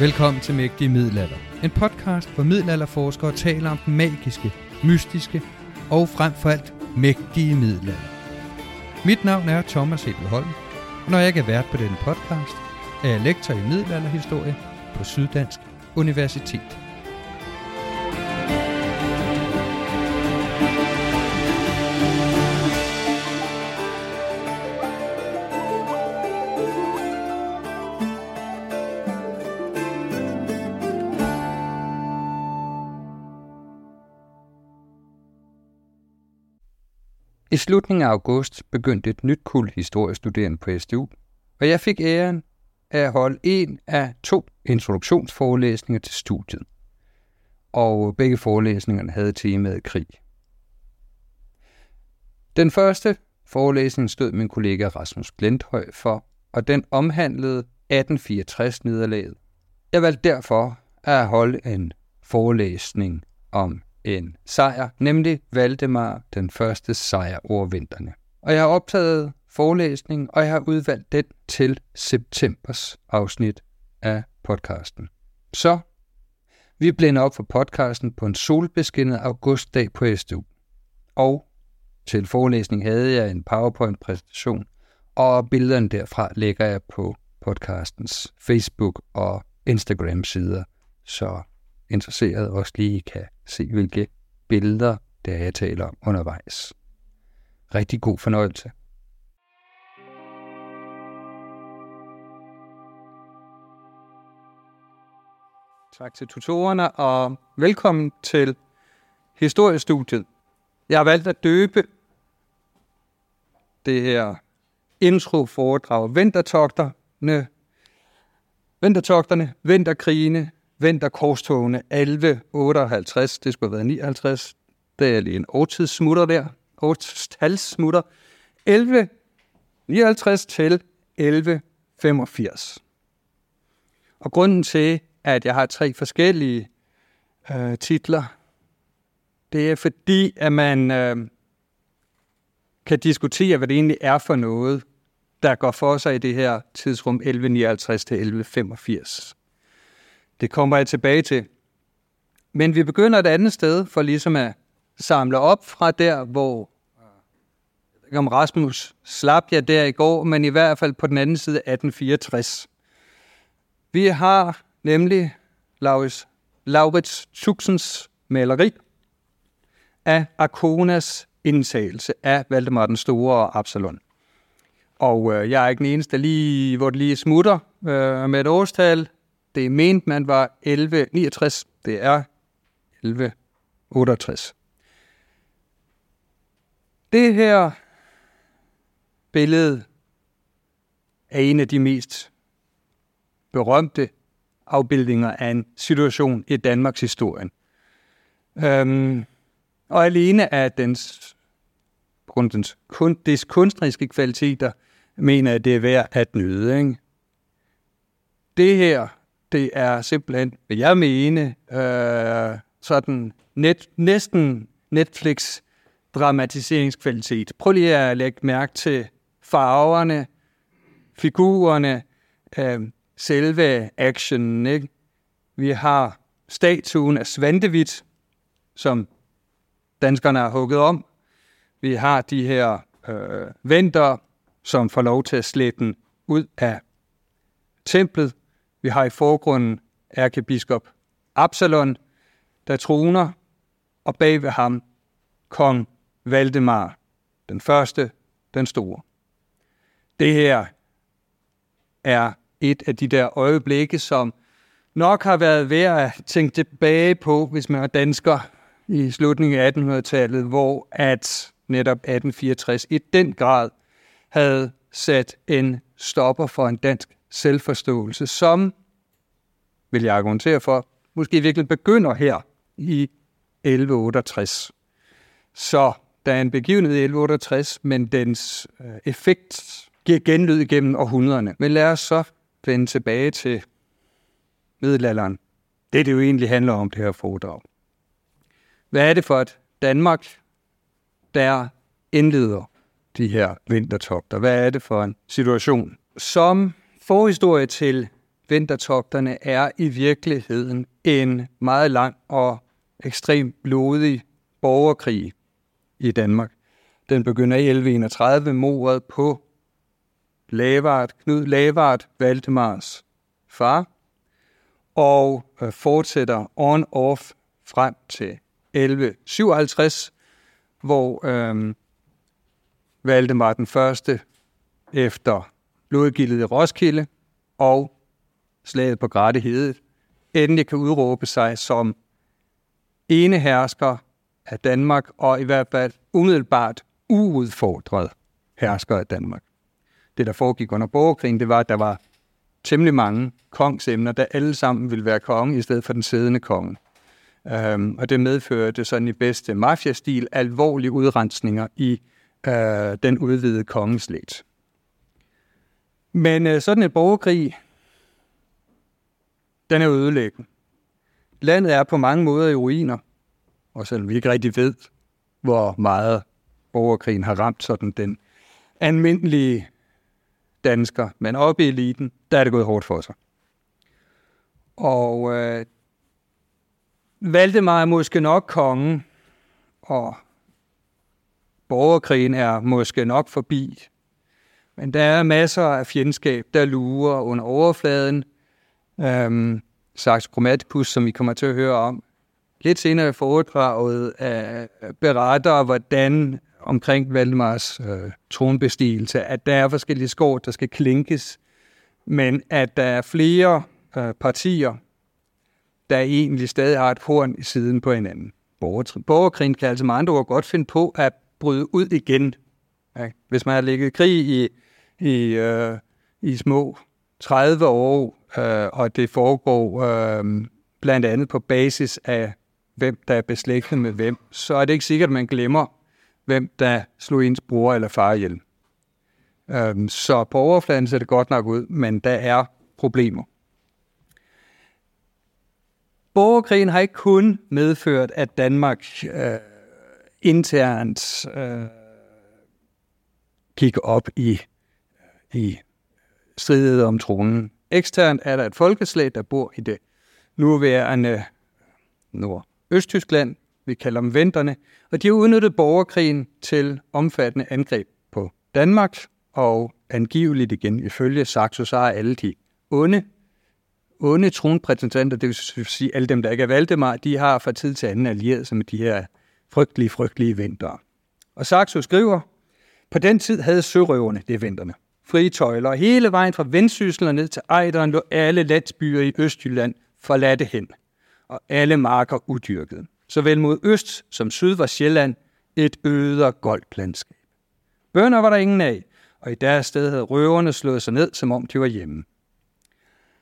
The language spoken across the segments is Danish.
Velkommen til Mægtige Middelalder. En podcast, hvor middelalderforskere taler om den magiske, mystiske og frem for alt mægtige middelalder. Mit navn er Thomas Ebelholm, og når jeg ikke er vært på denne podcast, er jeg lektor i middelalderhistorie på Syddansk Universitet. Slutningen af august begyndte et nyt kul historiestuderende på SDU, og jeg fik æren af at holde en af to introduktionsforelæsninger til studiet. Og begge forelæsningerne havde temaet krig. Den første forelæsning stod min kollega Rasmus Glendhøj for, og den omhandlede 1864-nederlaget. Jeg valgte derfor at holde en forelæsning om en sejr, nemlig Valdemar den første sejr over vinterne. Og jeg har optaget forelæsningen, og jeg har udvalgt den til septembers afsnit af podcasten. Så vi blænder op for podcasten på en solbeskinnet augustdag på SDU. Og til forelæsning havde jeg en PowerPoint-præsentation, og billederne derfra lægger jeg på podcastens Facebook og Instagram-sider, så interesseret også lige kan se, hvilke billeder, der jeg taler om undervejs. Rigtig god fornøjelse. Tak til tutorerne, og velkommen til historiestudiet. Jeg har valgt at døbe det her intro-foredrag Vintertogterne, Vintertogterne, Vinterkrigene, Vinterkorstogene 1158, det skulle have været 59, der er lige en årtidssmutter der, årstalssmutter, 1159 til 1185. Og grunden til, at jeg har tre forskellige øh, titler, det er fordi, at man øh, kan diskutere, hvad det egentlig er for noget, der går for sig i det her tidsrum 1159 til 1185. Det kommer jeg tilbage til. Men vi begynder et andet sted for ligesom at samle op fra der, hvor jeg ved ikke om Rasmus slap jeg der i går, men i hvert fald på den anden side 1864. Vi har nemlig Laurits, Laurits Tuxens maleri af Arkonas indtagelse af Valdemar den Store og Absalon. Og øh, jeg er ikke den eneste, lige, hvor det lige smutter øh, med et årstal. Det er ment, man var 1169. Det er 1168. Det her billede er en af de mest berømte afbildninger af en situation i Danmarks historie. Øhm, og alene af dens, dens, kun, dens kunstneriske kvaliteter, mener jeg, det er værd at nyde. Ikke? Det her, det er simpelthen, vil jeg mene, øh, sådan net, næsten Netflix dramatiseringskvalitet. Prøv lige at lægge mærke til farverne, figurerne, øh, selve actionen. Ikke? Vi har statuen af Svantevit, som danskerne har hugget om. Vi har de her øh, venter, som får lov til at slæbe den ud af templet. Vi har i forgrunden ærkebiskop Absalon, der troner, og bag ved ham kong Valdemar, den første, den store. Det her er et af de der øjeblikke, som nok har været værd at tænke tilbage på, hvis man er dansker i slutningen af 1800-tallet, hvor at netop 1864 i den grad havde sat en stopper for en dansk selvforståelse, som, vil jeg argumentere for, måske virkelig begynder her i 1168. Så der er en begivenhed i 1168, men dens øh, effekt giver genlyd igennem århundrederne. Men lad os så vende tilbage til middelalderen. Det, det jo egentlig handler om, det her foredrag. Hvad er det for et Danmark, der indleder de her vintertogter? Hvad er det for en situation? Som forhistorie til vintertogterne er i virkeligheden en meget lang og ekstremt blodig borgerkrig i Danmark. Den begynder i 1131 mordet på Lavard, Knud Lavard, Valdemars far, og øh, fortsætter on-off frem til 1157, hvor øhm, Valdemar den første efter blodgildet i Roskilde og slaget på Gratehede endelig kan udråbe sig som ene hersker af Danmark, og i hvert fald umiddelbart uudfordret hersker af Danmark. Det, der foregik under borgerkrigen, det var, at der var temmelig mange kongsemner, der alle sammen ville være konge i stedet for den siddende konge. Øhm, og det medførte sådan i bedste mafiastil alvorlige udrensninger i øh, den udvidede kongeslægt. Men øh, sådan en borgerkrig, den er ødelæggende. Landet er på mange måder i ruiner, og selvom vi ikke rigtig ved, hvor meget borgerkrigen har ramt sådan den almindelige dansker, men oppe i eliten, der er det gået hårdt for sig. Og øh, Valdemar er måske nok kongen, og borgerkrigen er måske nok forbi. Men der er masser af fjendskab, der lurer under overfladen. Øhm, Sax Chromaticus, som vi kommer til at høre om, lidt senere i foredraget øh, beretter, hvordan omkring Valdemars øh, tronbestigelse, at der er forskellige skår, der skal klinkes, men at der er flere øh, partier, der egentlig stadig har et horn i siden på hinanden. Borgerkrigen kan altså med andre ord godt finde på at bryde ud igen. Ja, hvis man har ligget krig i, i, øh, i små 30 år, øh, og det foregår øh, blandt andet på basis af hvem der er beslægtet med hvem, så er det ikke sikkert, at man glemmer, hvem der slog ens bror eller far ihjel. Øh, så på overfladen ser det godt nok ud, men der er problemer. Borgerkrigen har ikke kun medført, at Danmark øh, internt øh, gik op i, i stridet om tronen. Eksternt er der et folkeslag, der bor i det nuværende øh, Nordøsttyskland. Vi kalder dem venterne, og de har udnyttet borgerkrigen til omfattende angreb på Danmark, og angiveligt igen ifølge Saxo, så er alle de onde, onde tronpræsentanter, det vil sige alle dem, der ikke er Valdemar, de har fra tid til anden allieret sig med de her frygtelige, frygtelige vintere. Og Saxo skriver, på den tid havde sørøverne, det er vinterne, frie tøjler, hele vejen fra Vendsyssel og ned til Ejderen lå alle landsbyer i Østjylland forladte hen og alle marker udyrkede. Såvel mod øst som syd var Sjælland et øde og goldt landskab. Bønder var der ingen af, og i deres sted havde røverne slået sig ned, som om de var hjemme.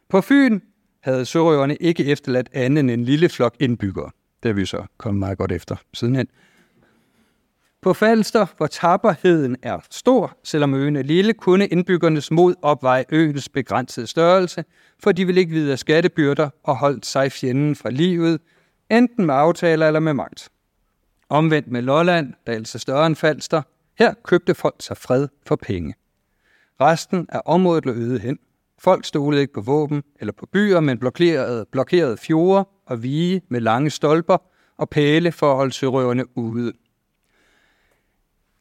På Fyn havde sørøverne ikke efterladt andet end en lille flok indbyggere. Det er vi så kommet meget godt efter sidenhen. På Falster, hvor tapperheden er stor, selvom øen er lille, kunne indbyggernes mod opveje øens begrænsede størrelse, for de ville ikke vide af skattebyrder og holdt sig fjenden fra livet, enten med aftaler eller med magt. Omvendt med Lolland, der er altså større end Falster, her købte folk sig fred for penge. Resten af området lå øde hen. Folk stolede ikke på våben eller på byer, men blokerede, blokerede fjorde og vige med lange stolper og pæle for at holde sørøverne ude.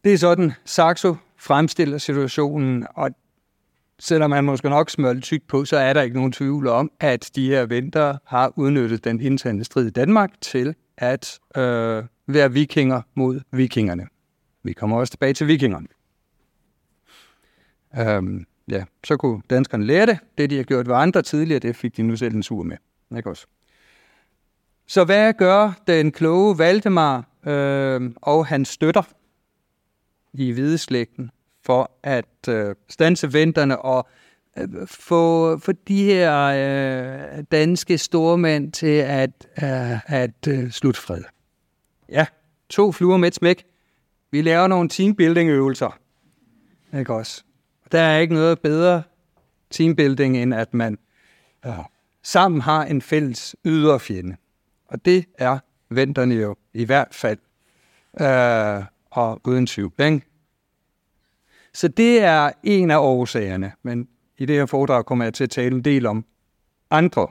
Det er sådan, Saxo fremstiller situationen, og selvom man måske nok smører lidt på, så er der ikke nogen tvivl om, at de her ventere har udnyttet den interne strid i Danmark til at øh, være vikinger mod vikingerne. Vi kommer også tilbage til vikingerne. Øhm, ja, så kunne danskerne lære det. Det, de har gjort ved andre tidligere, det fik de nu selv en sur med. Ikke også? Så hvad gør den kloge Valdemar øh, og hans støtter i hvideslægten for at øh, stanse venterne og øh, få, få de her øh, danske stormænd til at, øh, at øh, slutte fred? Ja, to fluer med et smæk. Vi laver nogle teambuilding-øvelser. Ikke også? Der er ikke noget bedre teambuilding, end at man ja, sammen har en fælles ydre fjende. Og det er venterne jo i hvert fald. Øh, og uden tvivl. Ikke? Så det er en af årsagerne. Men i det her foredrag kommer jeg til at tale en del om andre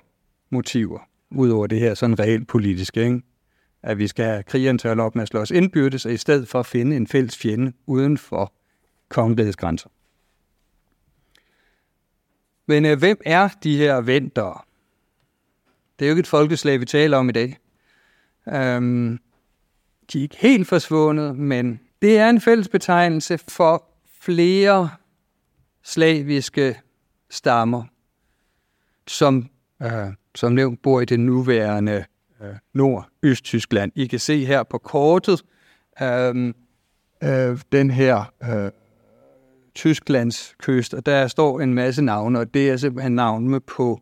motiver, udover det her sådan reelt politiske. Ikke? At vi skal have krigeren til at op med at slå os indbyrdes, og i stedet for at finde en fælles fjende uden for kongeligets grænser. Men øh, hvem er de her ventere? Det er jo ikke et folkeslag, vi taler om i dag. Øhm, de er ikke helt forsvundet, men det er en fælles betegnelse for flere slaviske stammer, som, øh, som nævnt bor i det nuværende øh, Nord-Øst-Tyskland. I kan se her på kortet øh, øh, den her øh, Tysklands kyst, og der står en masse navne, og det er simpelthen navne på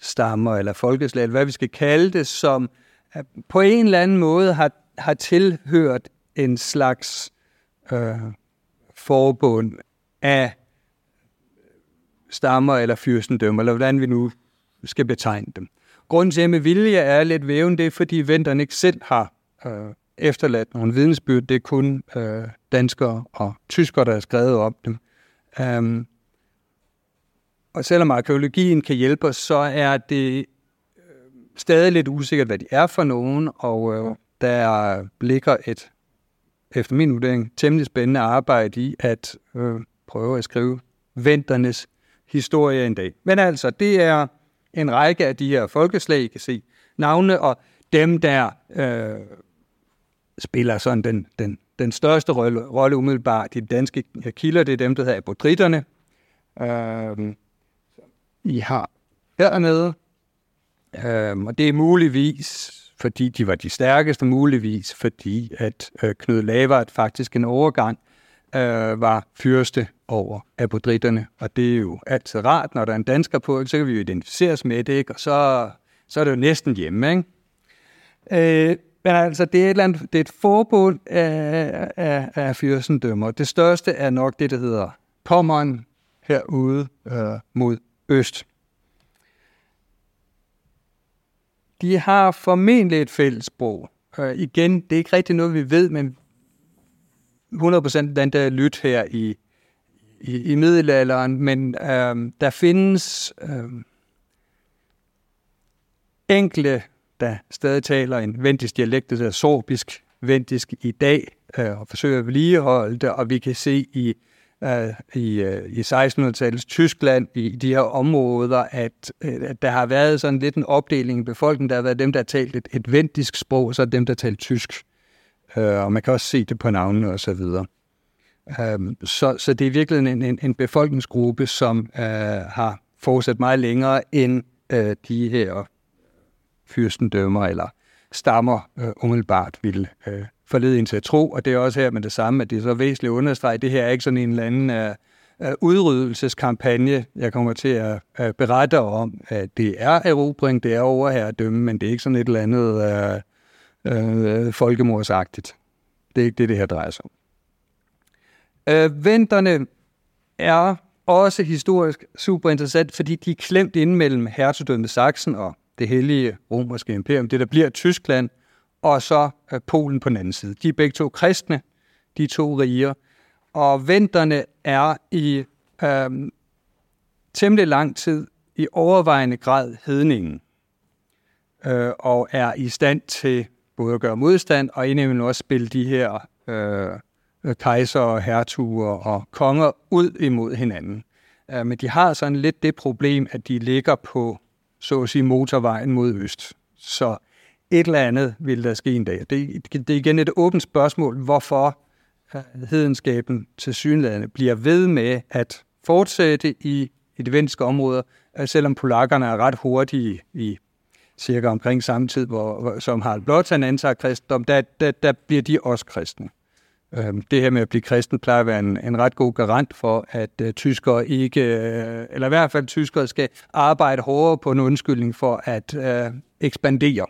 stammer eller folkeslag, eller hvad vi skal kalde det, som på en eller anden måde har, har tilhørt en slags øh, forbund af stammer eller fyrstendømmer, eller hvordan vi nu skal betegne dem. Grunden til, at med vilje er lidt væven, det er, fordi venterne ikke selv har øh, efterladt nogle vidensbyrd. Det er kun øh, danskere og tyskere, der har skrevet om dem. Um, og selvom arkeologien kan hjælpe os, så er det stadig lidt usikkert, hvad de er for nogen, og øh, der ligger et, efter min vurdering, temmelig spændende arbejde i at øh, prøve at skrive venternes historie en dag. Men altså, det er en række af de her folkeslag, I kan se navne, og dem, der øh, spiller sådan den, den, den største rolle, rolle umiddelbart i de danske kilder, det er dem, der hedder apodritterne. Øh, I har hernede, øh, og det er muligvis, fordi de var de stærkeste, muligvis fordi, at øh, Knud Lavard faktisk en overgang øh, var fyrste over apodritterne, og det er jo altid rart, når der er en dansker på, så kan vi jo identificeres med det, ikke? og så, så er det jo næsten hjemme. Ikke? Øh, men altså, det er et, eller andet, det er et forbund af, af, af fyrstendømmer. Det største er nok det, der hedder Pommern herude øh, mod øst. De har formentlig et fælles sprog. Øh, igen, det er ikke rigtig noget, vi ved, men 100% den der lyt her i, i, i middelalderen, men øh, der findes øh, enkle, der stadig taler en vendisk dialekt, der hedder sorbisk vendisk i dag, øh, og forsøger at vedligeholde det, og vi kan se i, øh, i, øh, i 1600-tallets Tyskland, i de her områder, at, øh, at der har været sådan lidt en opdeling i befolkningen. Der har været dem, der har talt et, et vendisk sprog, og så dem, der har talt tysk. Øh, og man kan også se det på navnene og så videre. Um, så, så det er virkelig en, en, en befolkningsgruppe, som uh, har fortsat meget længere end uh, de her fyrstendømmer eller stammer øh, umiddelbart ville øh, forlede en til at tro, og det er også her med det samme, at det er så væsentligt at understrege, at det her er ikke sådan en eller anden uh, udryddelseskampagne, jeg kommer til at uh, berette om, at det er erobring, det er overherredømme, men det er ikke sådan et eller andet uh, uh, folkemordsagtigt. Det er ikke det, det her drejer sig om. Uh, venterne er også historisk super interessant, fordi de er klemt ind mellem hertugdømmet Sachsen og det hellige romerske imperium, det der bliver Tyskland, og så øh, Polen på den anden side. De er begge to kristne, de to riger, og venterne er i øh, temmelig lang tid i overvejende grad hedningen, øh, og er i stand til både at gøre modstand og indimellem også spille de her øh, kejser, hertuger og konger ud imod hinanden. Øh, men de har sådan lidt det problem, at de ligger på, så at sige, motorvejen mod øst. Så et eller andet vil der ske en dag. Det, det er igen et åbent spørgsmål, hvorfor øh, hedenskaben til synlædende bliver ved med at fortsætte i, i de område, områder, øh, selvom polakkerne er ret hurtige i cirka omkring samme tid, hvor, som Harald Blåtand antager kristendom, der, der, der bliver de også kristne. Øhm, det her med at blive kristen plejer at være en, en ret god garant for, at uh, tyskere ikke, uh, eller i hvert fald tyskere skal arbejde hårdere på en undskyldning for at uh, ekspandere.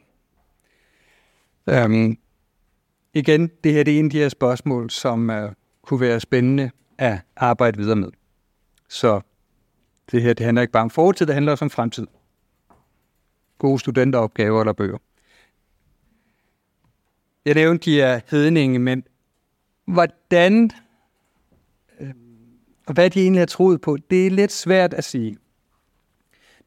Øhm, igen, det her det er en af de her spørgsmål, som øh, kunne være spændende at arbejde videre med. Så det her det handler ikke bare om fortid, det handler også om fremtid. Gode studenteropgaver eller bøger. Jeg nævnte de her hedninge, men hvordan øh, og hvad de egentlig har troet på, det er lidt svært at sige.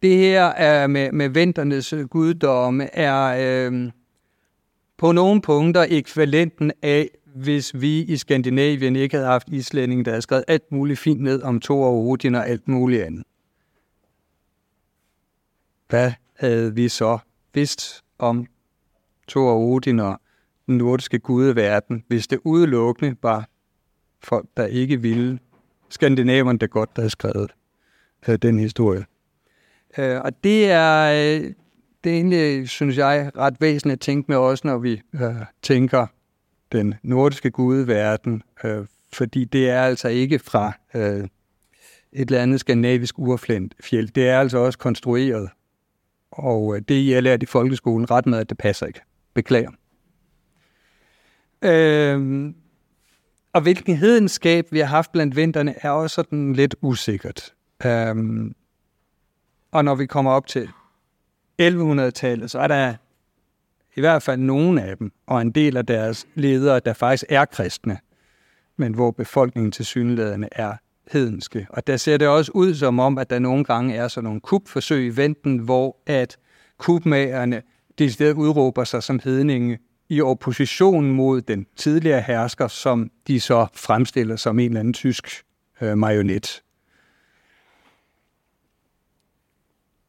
Det her er med, med venternes guddomme er øh, på nogle punkter ekvivalenten af, hvis vi i Skandinavien ikke havde haft islændinge, der havde skrevet alt muligt fint ned om Thor og Odin og alt muligt andet. Hvad havde vi så vidst om Thor og Odin og den nordiske gudeverden, hvis det udelukkende var folk, der ikke ville skandinaverne det godt, der havde skrevet øh, den historie. Øh, og det er, øh, det er egentlig, synes jeg, ret væsentligt at tænke med også, når vi øh, tænker den nordiske gudeverden, øh, fordi det er altså ikke fra øh, et eller andet skandinavisk urfjeld. Det er altså også konstrueret, og øh, det, jeg lært i folkeskolen, ret med, at det passer ikke. Beklager. Øh, og hvilken hedenskab vi har haft blandt vinterne, er også sådan lidt usikkert. Øh, og når vi kommer op til 1100-tallet, så er der i hvert fald nogen af dem, og en del af deres ledere, der faktisk er kristne, men hvor befolkningen til synlædende er hedenske. Og der ser det også ud som om, at der nogle gange er sådan nogle kupforsøg i venten, hvor at kupmagerne stedet udråber sig som hedninge i opposition mod den tidligere hersker, som de så fremstiller som en eller anden tysk øh, marionet.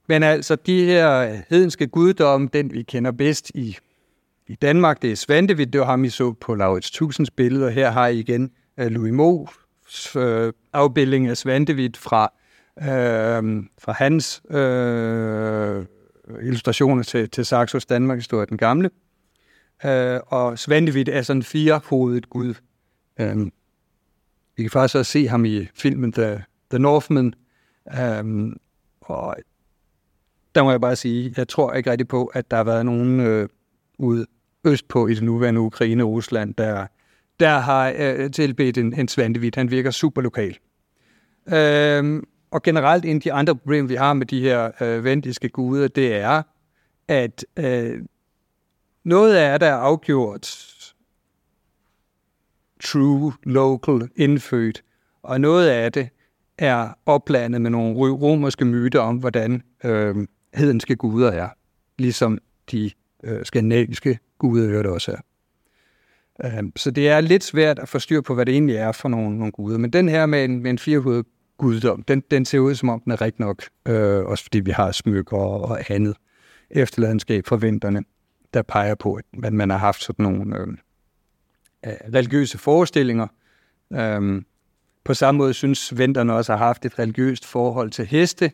Men altså, de her hedenske guddomme, den vi kender bedst i, i Danmark, det er Svantevit, det var ham, I så på Laurits Tusinds billeder. Her har I igen øh, Louis Mo's øh, afbildning af Svantevit fra, øh, fra hans øh, illustrationer til, til Saxos Danmark historie, den gamle. Øh, og Svantevit er sådan en firehovedet gud. Øh, vi kan faktisk også se ham i filmen The, The Northman. Øh, og der må jeg bare sige, jeg tror ikke rigtig på, at der har været nogen øh, ude østpå i det nuværende Ukraine og Rusland, der, der har øh, tilbedt en, en svantevit. Han virker super lokal. Øhm, og generelt en af de andre problemer, vi har med de her øh, vendiske guder, det er, at øh, noget af det er afgjort true, local, indfødt, og noget af det er oplandet med nogle romerske myter om, hvordan øh, hedenske guder er, ligesom de øh, skandinaviske guder det også er. Øh, så det er lidt svært at få styr på, hvad det egentlig er for nogle, nogle guder. Men den her med en, med en firehovedet guddom, den, den ser ud som om, den er rigtig nok, øh, også fordi vi har smykker og, og andet efterladenskab fra vinterne, der peger på, at man har haft sådan nogle øh, øh religiøse forestillinger. Øh, på samme måde synes vinterne også har haft et religiøst forhold til heste.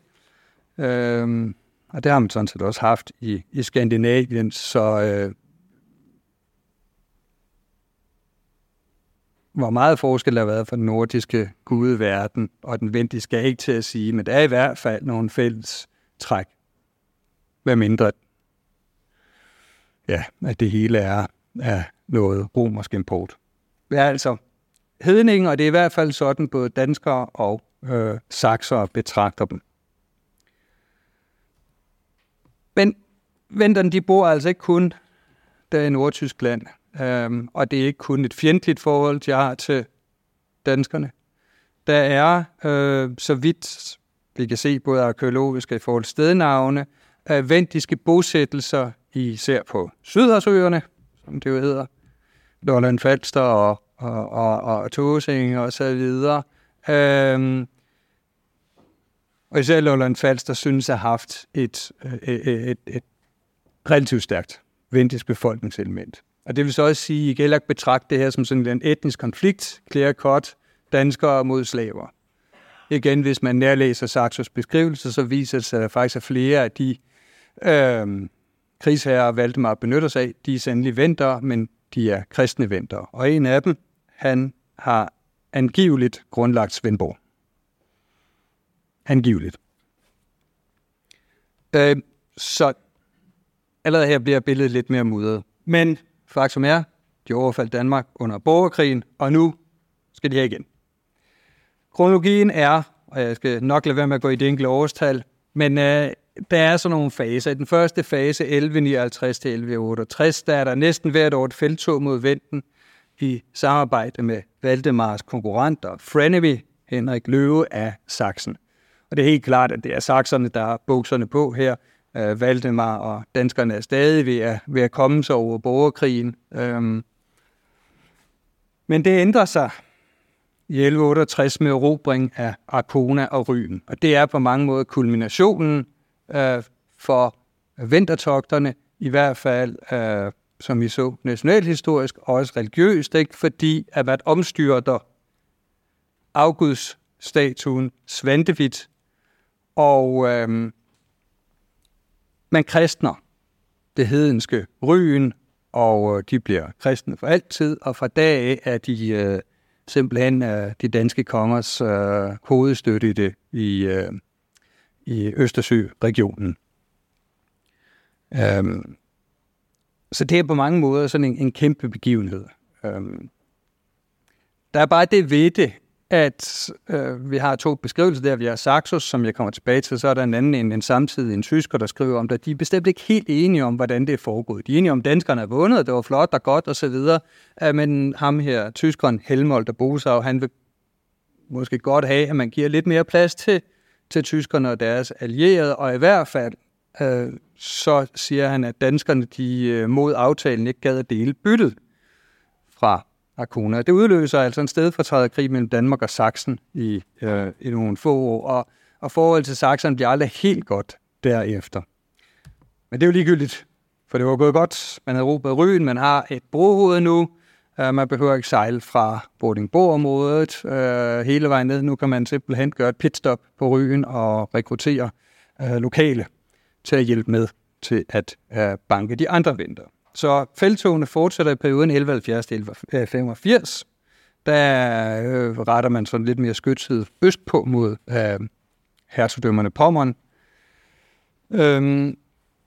Øh, og det har man sådan set også haft i, i Skandinavien, så øh, hvor meget forskel der har været for den nordiske gudeverden og den vendiske er ikke til at sige, men der er i hvert fald nogle fælles træk. Hvad mindre, ja, at det hele er, er noget romersk import. Det er altså hedninger, og det er i hvert fald sådan, både danskere og øh, saxere betragter dem. Men venterne, de bor altså ikke kun der i Nordtyskland, øhm, og det er ikke kun et fjendtligt forhold, de har til danskerne. Der er, øh, så vidt vi kan se, både arkeologiske i forhold til stednavne, øh, vendiske bosættelser, især på Sydhavsøerne, som det jo hedder, Lolland Falster og, og, og, og Tåsing og så videre. Øhm, og især Lolland Falster synes at have haft et, et, et, et relativt stærkt vendisk befolkningselement. Og det vil så også sige, at I kan heller ikke betragte det her som sådan en etnisk konflikt, clear cut, danskere mod slaver. Igen, hvis man nærlæser Saxos beskrivelse, så viser det sig, at der faktisk er flere af de øh, krigsherrer, Valdemar benytter sig af, de er sandelig venter, men de er kristne venter. Og en af dem, han har angiveligt grundlagt Svendborg. Angiveligt. Øh, så allerede her bliver billedet lidt mere mudret. Men faktum er, de overfaldt Danmark under borgerkrigen, og nu skal de her igen. Kronologien er, og jeg skal nok lade være med at gå i det enkelte årstal, men øh, der er sådan nogle faser. I den første fase, 1159 til 1168, der er der næsten hvert år et feltog mod Venten i samarbejde med Valdemars konkurrenter, Frenemy, Henrik Løve af Sachsen. Og det er helt klart, at det er sakserne, der har bukserne på her. Øh, Valdemar og danskerne er stadig ved at, ved at komme sig over borgerkrigen. Øhm. men det ændrer sig i 1168 med erobring af Arkona og Ryen. Og det er på mange måder kulminationen øh, for vintertogterne, i hvert fald, øh, som vi så nationalhistorisk, og også religiøst, ikke? fordi at man omstyrter afgudsstatuen Svantevit, og øhm, man kristner det hedenske Ryen, og øh, de bliver kristne for altid, og fra dag af er de øh, simpelthen øh, de danske kongers øh, hovedstøtte i det i, øh, i Østersø-regionen. Øhm, så det er på mange måder sådan en, en kæmpe begivenhed. Øhm, der er bare det ved det, at øh, vi har to beskrivelser der. Vi har Saxos, som jeg kommer tilbage til, så er der en anden, en, en samtidig en tysker, der skriver om det. De er bestemt ikke helt enige om, hvordan det er foregået. De er enige om, at danskerne er vundet, og det var flot og godt osv. og men ham her, tyskeren Helmold der Bosau, han vil måske godt have, at man giver lidt mere plads til, til tyskerne og deres allierede, og i hvert fald øh, så siger han, at danskerne de øh, mod aftalen ikke gad at dele byttet fra Arkona. Det udløser altså en stedfortræderkrig mellem Danmark og Sachsen i, øh, i nogle få år, og, og forholdet til Sachsen bliver aldrig helt godt derefter. Men det er jo ligegyldigt, for det var gået godt. Man havde råbet Ryen, man har et brohoved nu, øh, man behøver ikke sejle fra Bordingborg-området øh, hele vejen ned. Nu kan man simpelthen gøre et pitstop på Ryen og rekruttere øh, lokale til at hjælpe med til at øh, banke de andre vinter. Så feltogene fortsætter i perioden 1170-1185. Der øh, retter man sådan lidt mere skytset østpå mod øh, hertugdømmerne Pommern. Øhm,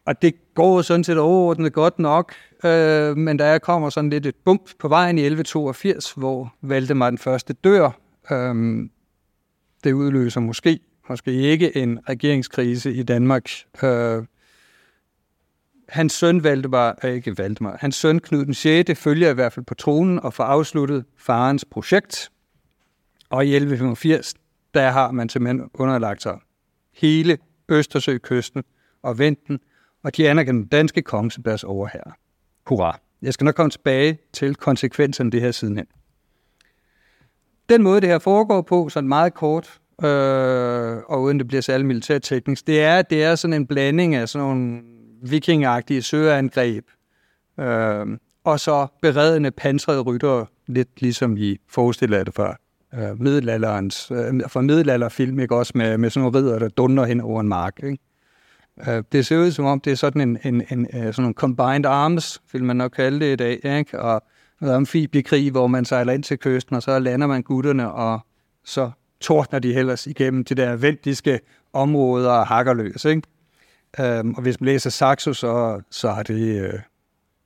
og det går sådan set overordnet godt nok, øh, men der kommer sådan lidt et bump på vejen i 1182, hvor Valdemar den første dør. Øhm, det udløser måske, måske ikke en regeringskrise i Danmark. Øh, hans søn Valdemar, øh, ikke Valdemar, hans søn Knud den 6. følger i hvert fald på tronen og får afsluttet farens projekt. Og i 1185, der har man simpelthen underlagt sig hele Østersøkysten og Venten, og de anerkender den danske konge som deres overherre. Hurra! Jeg skal nok komme tilbage til konsekvenserne af det her sidenhen. Den måde, det her foregår på, sådan meget kort, øh, og uden det bliver særlig militærteknisk, det er, det er sådan en blanding af sådan nogle vikingagtige søangreb, øh, og så beredende pansrede ryttere, lidt ligesom I forestiller det før. Øh, middelalderens, øh, fra middelalderfilm, ikke? også med, med sådan nogle ridder, der dunder hen over en mark. Ikke? Øh, det ser ud som om, det er sådan en, en, en, øh, sådan en combined arms, vil man nok kalde det i dag, ikke? Og, noget amfibiekrig, hvor man sejler ind til kysten, og så lander man gutterne, og så tordner de ellers igennem de der vendiske områder og hakker løs. Ikke? Øhm, og hvis man læser Saxo, så, så, har det, øh,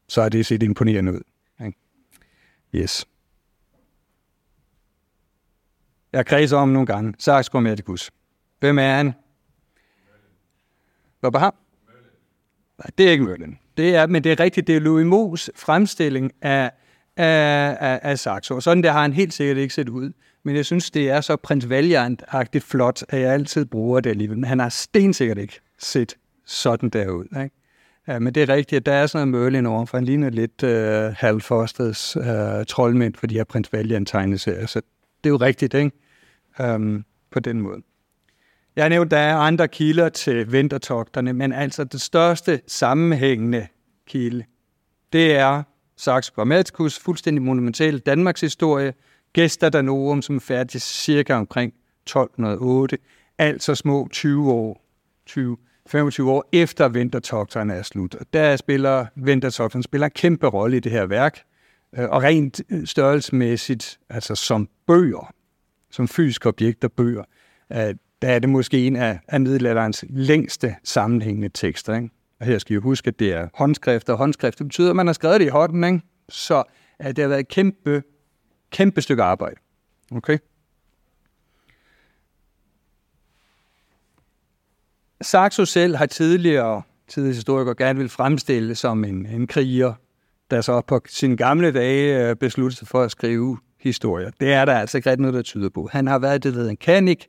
så har det set imponerende ud. Ikke? Yes. Jeg kredser om nogle gange. Saxo Grammaticus. Hvem er han? Hvad ham? Nej, det er ikke Merlin. Det er, men det er rigtigt, det er Louis Moos fremstilling af, af, af, af Saxo. Og sådan der har han helt sikkert ikke set ud. Men jeg synes, det er så prins Valiant-agtigt flot, at jeg altid bruger det alligevel. Men han har stensikkert ikke set sådan der ud. Ikke? Ja, men det er rigtigt, at der er sådan noget Merlin over, for han ligner lidt uh, Hal Fosters uh, troldmænd for de her prins Valiant-tegneserier. Så det er jo rigtigt, ikke? Um, på den måde. Jeg har nævnt, der er andre kilder til vintertogterne, men altså det største sammenhængende kilde, det er Saxo Grammaticus, fuldstændig monumental Danmarks historie, Gesta Danorum, som er færdig cirka omkring 1208, altså små 20 år, 20, 25 år efter vintertogterne er slut. Og der spiller vintertogterne spiller en kæmpe rolle i det her værk, øh, og rent øh, størrelsesmæssigt, altså som bøger, som fysiske objekter bøger, øh, der er det måske en af, af middelalderens længste sammenhængende tekster. Ikke? Og her skal I huske, at det er håndskrift, og håndskrift det betyder, at man har skrevet det i hånden, ikke? så at det har været et kæmpe, kæmpe stykke arbejde. Okay? Saxo selv har tidligere, tidligere historikere gerne vil fremstille som en, en kriger, der så på sine gamle dage øh, besluttede sig for at skrive historier. Det er der altså ikke rigtig noget, der tyder på. Han har været det, ved en kanik,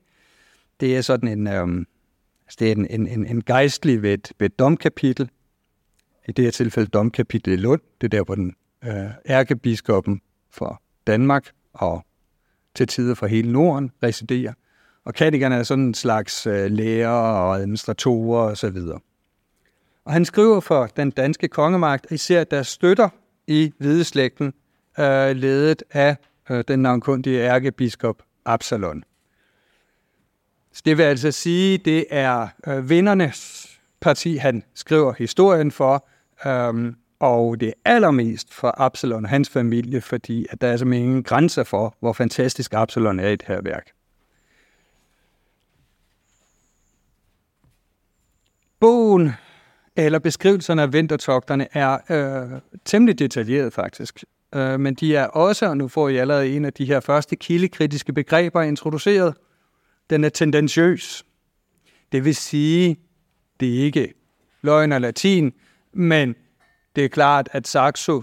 det er sådan en, øhm, altså det er en, en, en, en gejstlig ved et, ved et domkapitel. I det her tilfælde domkapitel i Lund. Det er der, hvor den øh, ærkebiskoppen for Danmark og til tider for hele Norden residerer. Og kanikerne er sådan en slags øh, lærer og administratorer osv. Og, og han skriver for den danske kongemagt, især deres støtter i hvideslægten, øh, ledet af øh, den navnkundige ærkebiskop Absalon. Så det vil altså sige, det er øh, vindernes parti, han skriver historien for, øhm, og det er allermest for Absalon og hans familie, fordi at der er simpelthen ingen grænser for, hvor fantastisk Absalon er i det her værk. Bogen, eller beskrivelserne af vintertogterne, er øh, temmelig detaljeret faktisk. Øh, men de er også, og nu får I allerede en af de her første kildekritiske begreber introduceret – den er tendentiøs. Det vil sige, det er ikke løgn og latin, men det er klart, at Saxo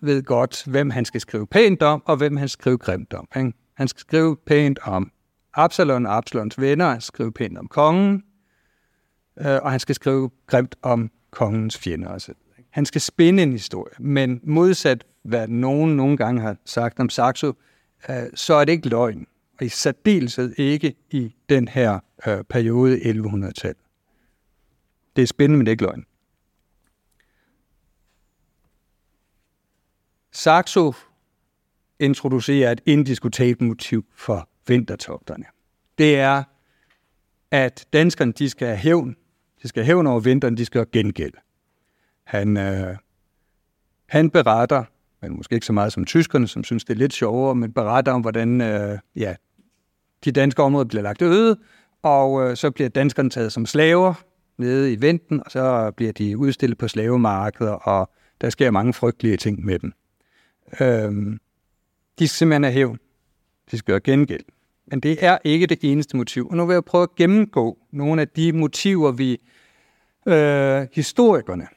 ved godt, hvem han skal skrive pænt om, og hvem han skal skrive grimt om. Ikke? Han skal skrive pænt om Absalon og Absalons venner, han skal skrive pænt om kongen, øh, og han skal skrive grimt om kongens fjender også. Han skal spinde en historie, men modsat hvad nogen nogle gange har sagt om Saxo, øh, så er det ikke løgn og i særdeleshed ikke i den her øh, periode 1100-tal. Det er spændende, men det er ikke løgn. Saxo introducerer et indiskutabelt motiv for vintertogterne. Det er, at danskerne de skal have hævn. De skal hævn over vinteren, de skal have gengæld. Han, øh, han beretter men måske ikke så meget som tyskerne, som synes, det er lidt sjovere, men beretter om, hvordan øh, ja, de danske områder bliver lagt øde, og øh, så bliver danskerne taget som slaver nede i venten, og så bliver de udstillet på slavemarkeder, og der sker mange frygtelige ting med dem. Øh, de skal simpelthen have hævn. De skal gøre gengæld. Men det er ikke det eneste motiv. Og nu vil jeg prøve at gennemgå nogle af de motiver, vi øh, historikerne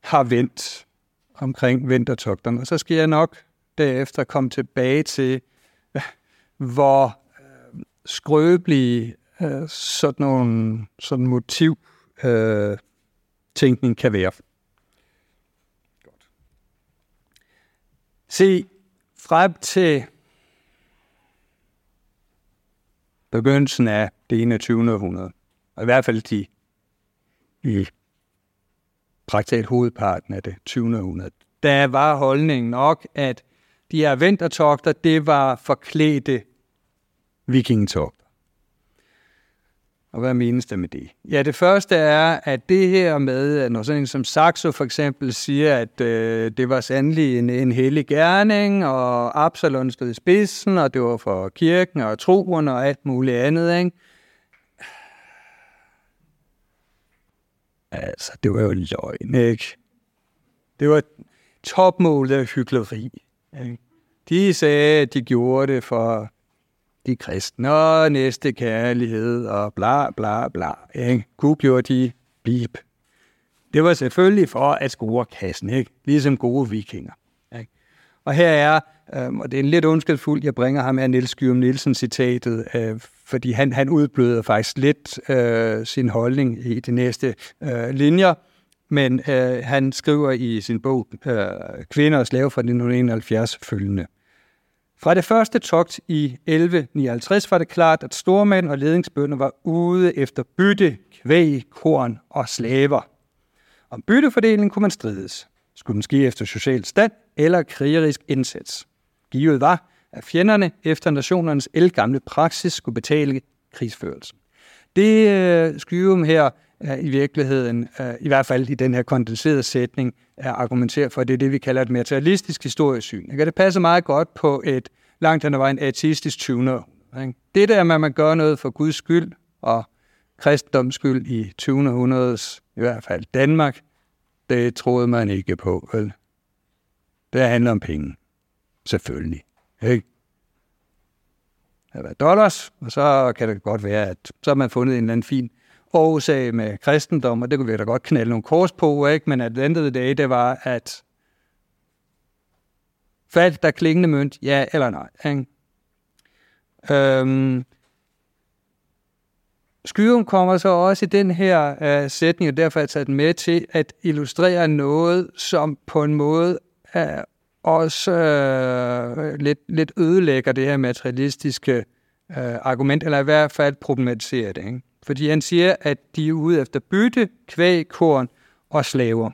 har vendt omkring vintertogterne. Og så skal jeg nok derefter komme tilbage til, hvor øh, skrøbelige øh, sådan nogle sådan motiv øh, tænkning kan være. Godt. Se, frem til begyndelsen af det 21. århundrede, og i hvert fald de i praktisk hovedparten af det 20. århundrede, der var holdningen nok, at de her vintertogter, det var forklædte vikingetogter. Og hvad menes der med det? Ja, det første er, at det her med, at når sådan en som Saxo for eksempel siger, at øh, det var sandelig en, en hellig gerning, og Absalon stod i spidsen, og det var for kirken og troen og alt muligt andet, ikke? Altså, det var jo løgn, ikke? Det var topmålet af hyggeleri. Ikke? De sagde, at de gjorde det for de kristne og næste kærlighed og bla bla bla. Ikke? Gud gjorde de bip. Det var selvfølgelig for at score kassen, ikke? ligesom gode vikinger. Ikke? Og her er, øh, og det er en lidt ondskabsfuld, jeg bringer ham her, Niels Gyrum Nielsen citatet, øh, fordi han, han udbløder faktisk lidt øh, sin holdning i de næste øh, linjer, men øh, han skriver i sin bog øh, Kvinder og slave fra 1971 følgende. Fra det første togt i 1159 var det klart, at stormænd og ledingsbønder var ude efter bytte, kvæg, korn og slaver. Om byttefordelingen kunne man strides. Skulle den ske efter social stand eller krigerisk indsats? Givet var, at fjenderne efter nationernes elgamle praksis skulle betale krigsførelsen. Det øh, Skyrum her er i virkeligheden, øh, i hvert fald i den her kondenserede sætning, er argumentere for, at det er det, vi kalder et materialistisk historiesyn. Ikke? Det passer meget godt på et langt hen ad vejen ateistisk 20. Ikke? Det der med, at man gør noget for Guds skyld og kristendoms skyld i 2000 i hvert fald Danmark, det troede man ikke på. Vel? Det handler om penge. Selvfølgelig. Ikke? Det har dollars, og så kan det godt være, at så har man fundet en eller anden fin årsag med kristendom, og det kunne vi da godt knalde nogle kors på, ikke? men at andet dag, det var, at faldt der klingende mønt, ja eller nej. Ikke? Øhm, Skyrum kommer så også i den her uh, sætning, og derfor har jeg taget den med til at illustrere noget, som på en måde uh, også øh, lidt, lidt ødelægger det her materialistiske øh, argument, eller i hvert fald problematiserer det. Ikke? Fordi han siger, at de er ude efter bytte, kvæg, korn og slaver.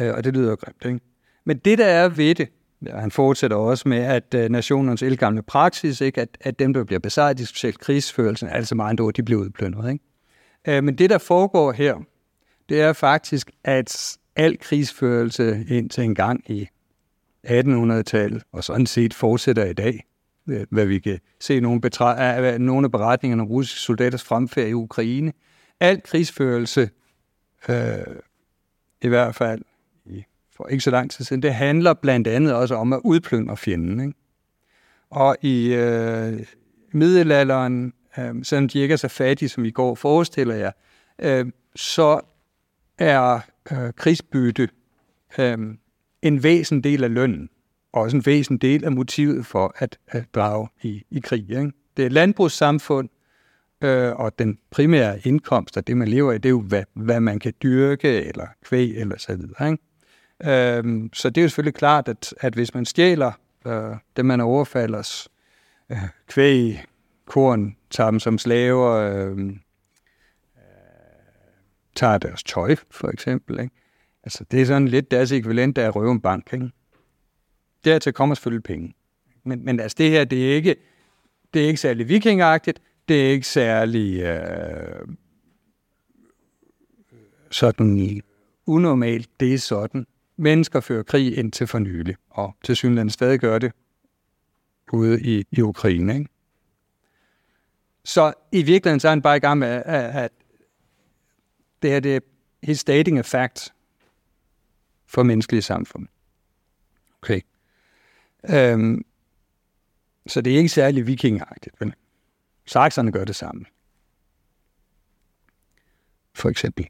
Øh, og det lyder grimt, ikke? Men det, der er ved det, ja, han fortsætter også med, at øh, nationernes elgamle praksis, ikke, at, at dem, der bliver besejret de specielt krigsførelsen, altså meget andre ord, de bliver udplyndret. Ikke? Øh, men det, der foregår her, det er faktisk, at al krigsførelse indtil en gang i 1800-tallet, og sådan set fortsætter i dag, øh, hvad vi kan se nogle, betra- nogle af beretningerne om russiske soldaters fremfærd i Ukraine. Al krigsførelse, øh, i hvert fald for ikke så lang tid siden, det handler blandt andet også om at udplyndre fjenden. Ikke? Og i øh, middelalderen, øh, selvom de ikke er så fattige, som i går forestiller jeg, øh, så er øh, krigsbytte øh, en væsentlig del af lønnen, og også en væsentlig del af motivet for at, at drage i, i krig. Ikke? Det er et landbrugssamfund, øh, og den primære indkomst af det, man lever i, det er jo, hvad, hvad man kan dyrke, eller kvæg, eller så videre. Ikke? Øhm, så det er jo selvfølgelig klart, at, at hvis man stjæler øh, det, man overfalder, øh, kvæg, korn, tager dem som slaver, øhm, øh, tager deres tøj, for eksempel. Ikke? Altså, det er sådan lidt deres ekvivalent af at røve en bank. Ikke? Dertil kommer selvfølgelig penge. Men, men altså, det her, det er ikke, det er ikke særlig vikingagtigt, det er ikke særlig øh, sådan unormalt, det er sådan. Mennesker fører krig indtil for nylig, og til synligheden stadig gør det ude i, i Ukraine. Ikke? Så i virkeligheden så er han bare i gang med, at, at det her det er his stating a fact for menneskelige samfund. Okay. Øhm, så det er ikke særlig vikingagtigt, men sakserne gør det samme. For eksempel.